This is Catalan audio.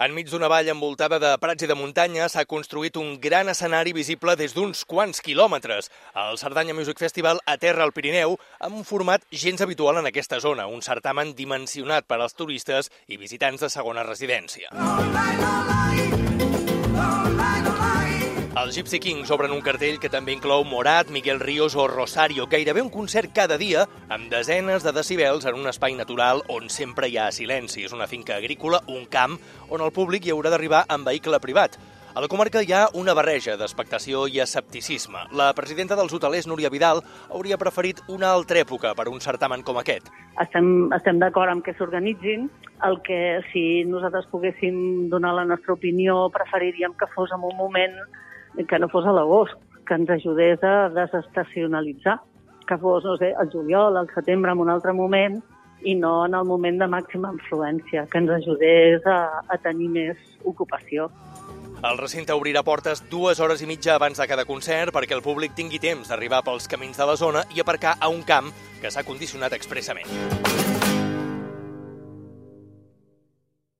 Enmig d'una vall envoltada de prats i de muntanya s'ha construït un gran escenari visible des d'uns quants quilòmetres. El Cerdanya Music Festival aterra al Pirineu amb un format gens habitual en aquesta zona, un certamen dimensionat per als turistes i visitants de segona residència. All right, all right. Els Gypsy Kings obren un cartell que també inclou Morat, Miguel Ríos o Rosario, gairebé un concert cada dia amb desenes de decibels en un espai natural on sempre hi ha silenci. És una finca agrícola, un camp, on el públic hi haurà d'arribar amb vehicle privat. A la comarca hi ha una barreja d'expectació i escepticisme. La presidenta dels hotelers, Núria Vidal, hauria preferit una altra època per un certamen com aquest. Estem, estem d'acord amb que s'organitzin. El que, si nosaltres poguéssim donar la nostra opinió, preferiríem que fos en un moment que no fos a l'agost, que ens ajudés a desestacionalitzar, que fos, no sé, el juliol, el setembre, en un altre moment, i no en el moment de màxima influència, que ens ajudés a, a tenir més ocupació. El recinte obrirà portes dues hores i mitja abans de cada concert perquè el públic tingui temps d'arribar pels camins de la zona i aparcar a un camp que s'ha condicionat expressament.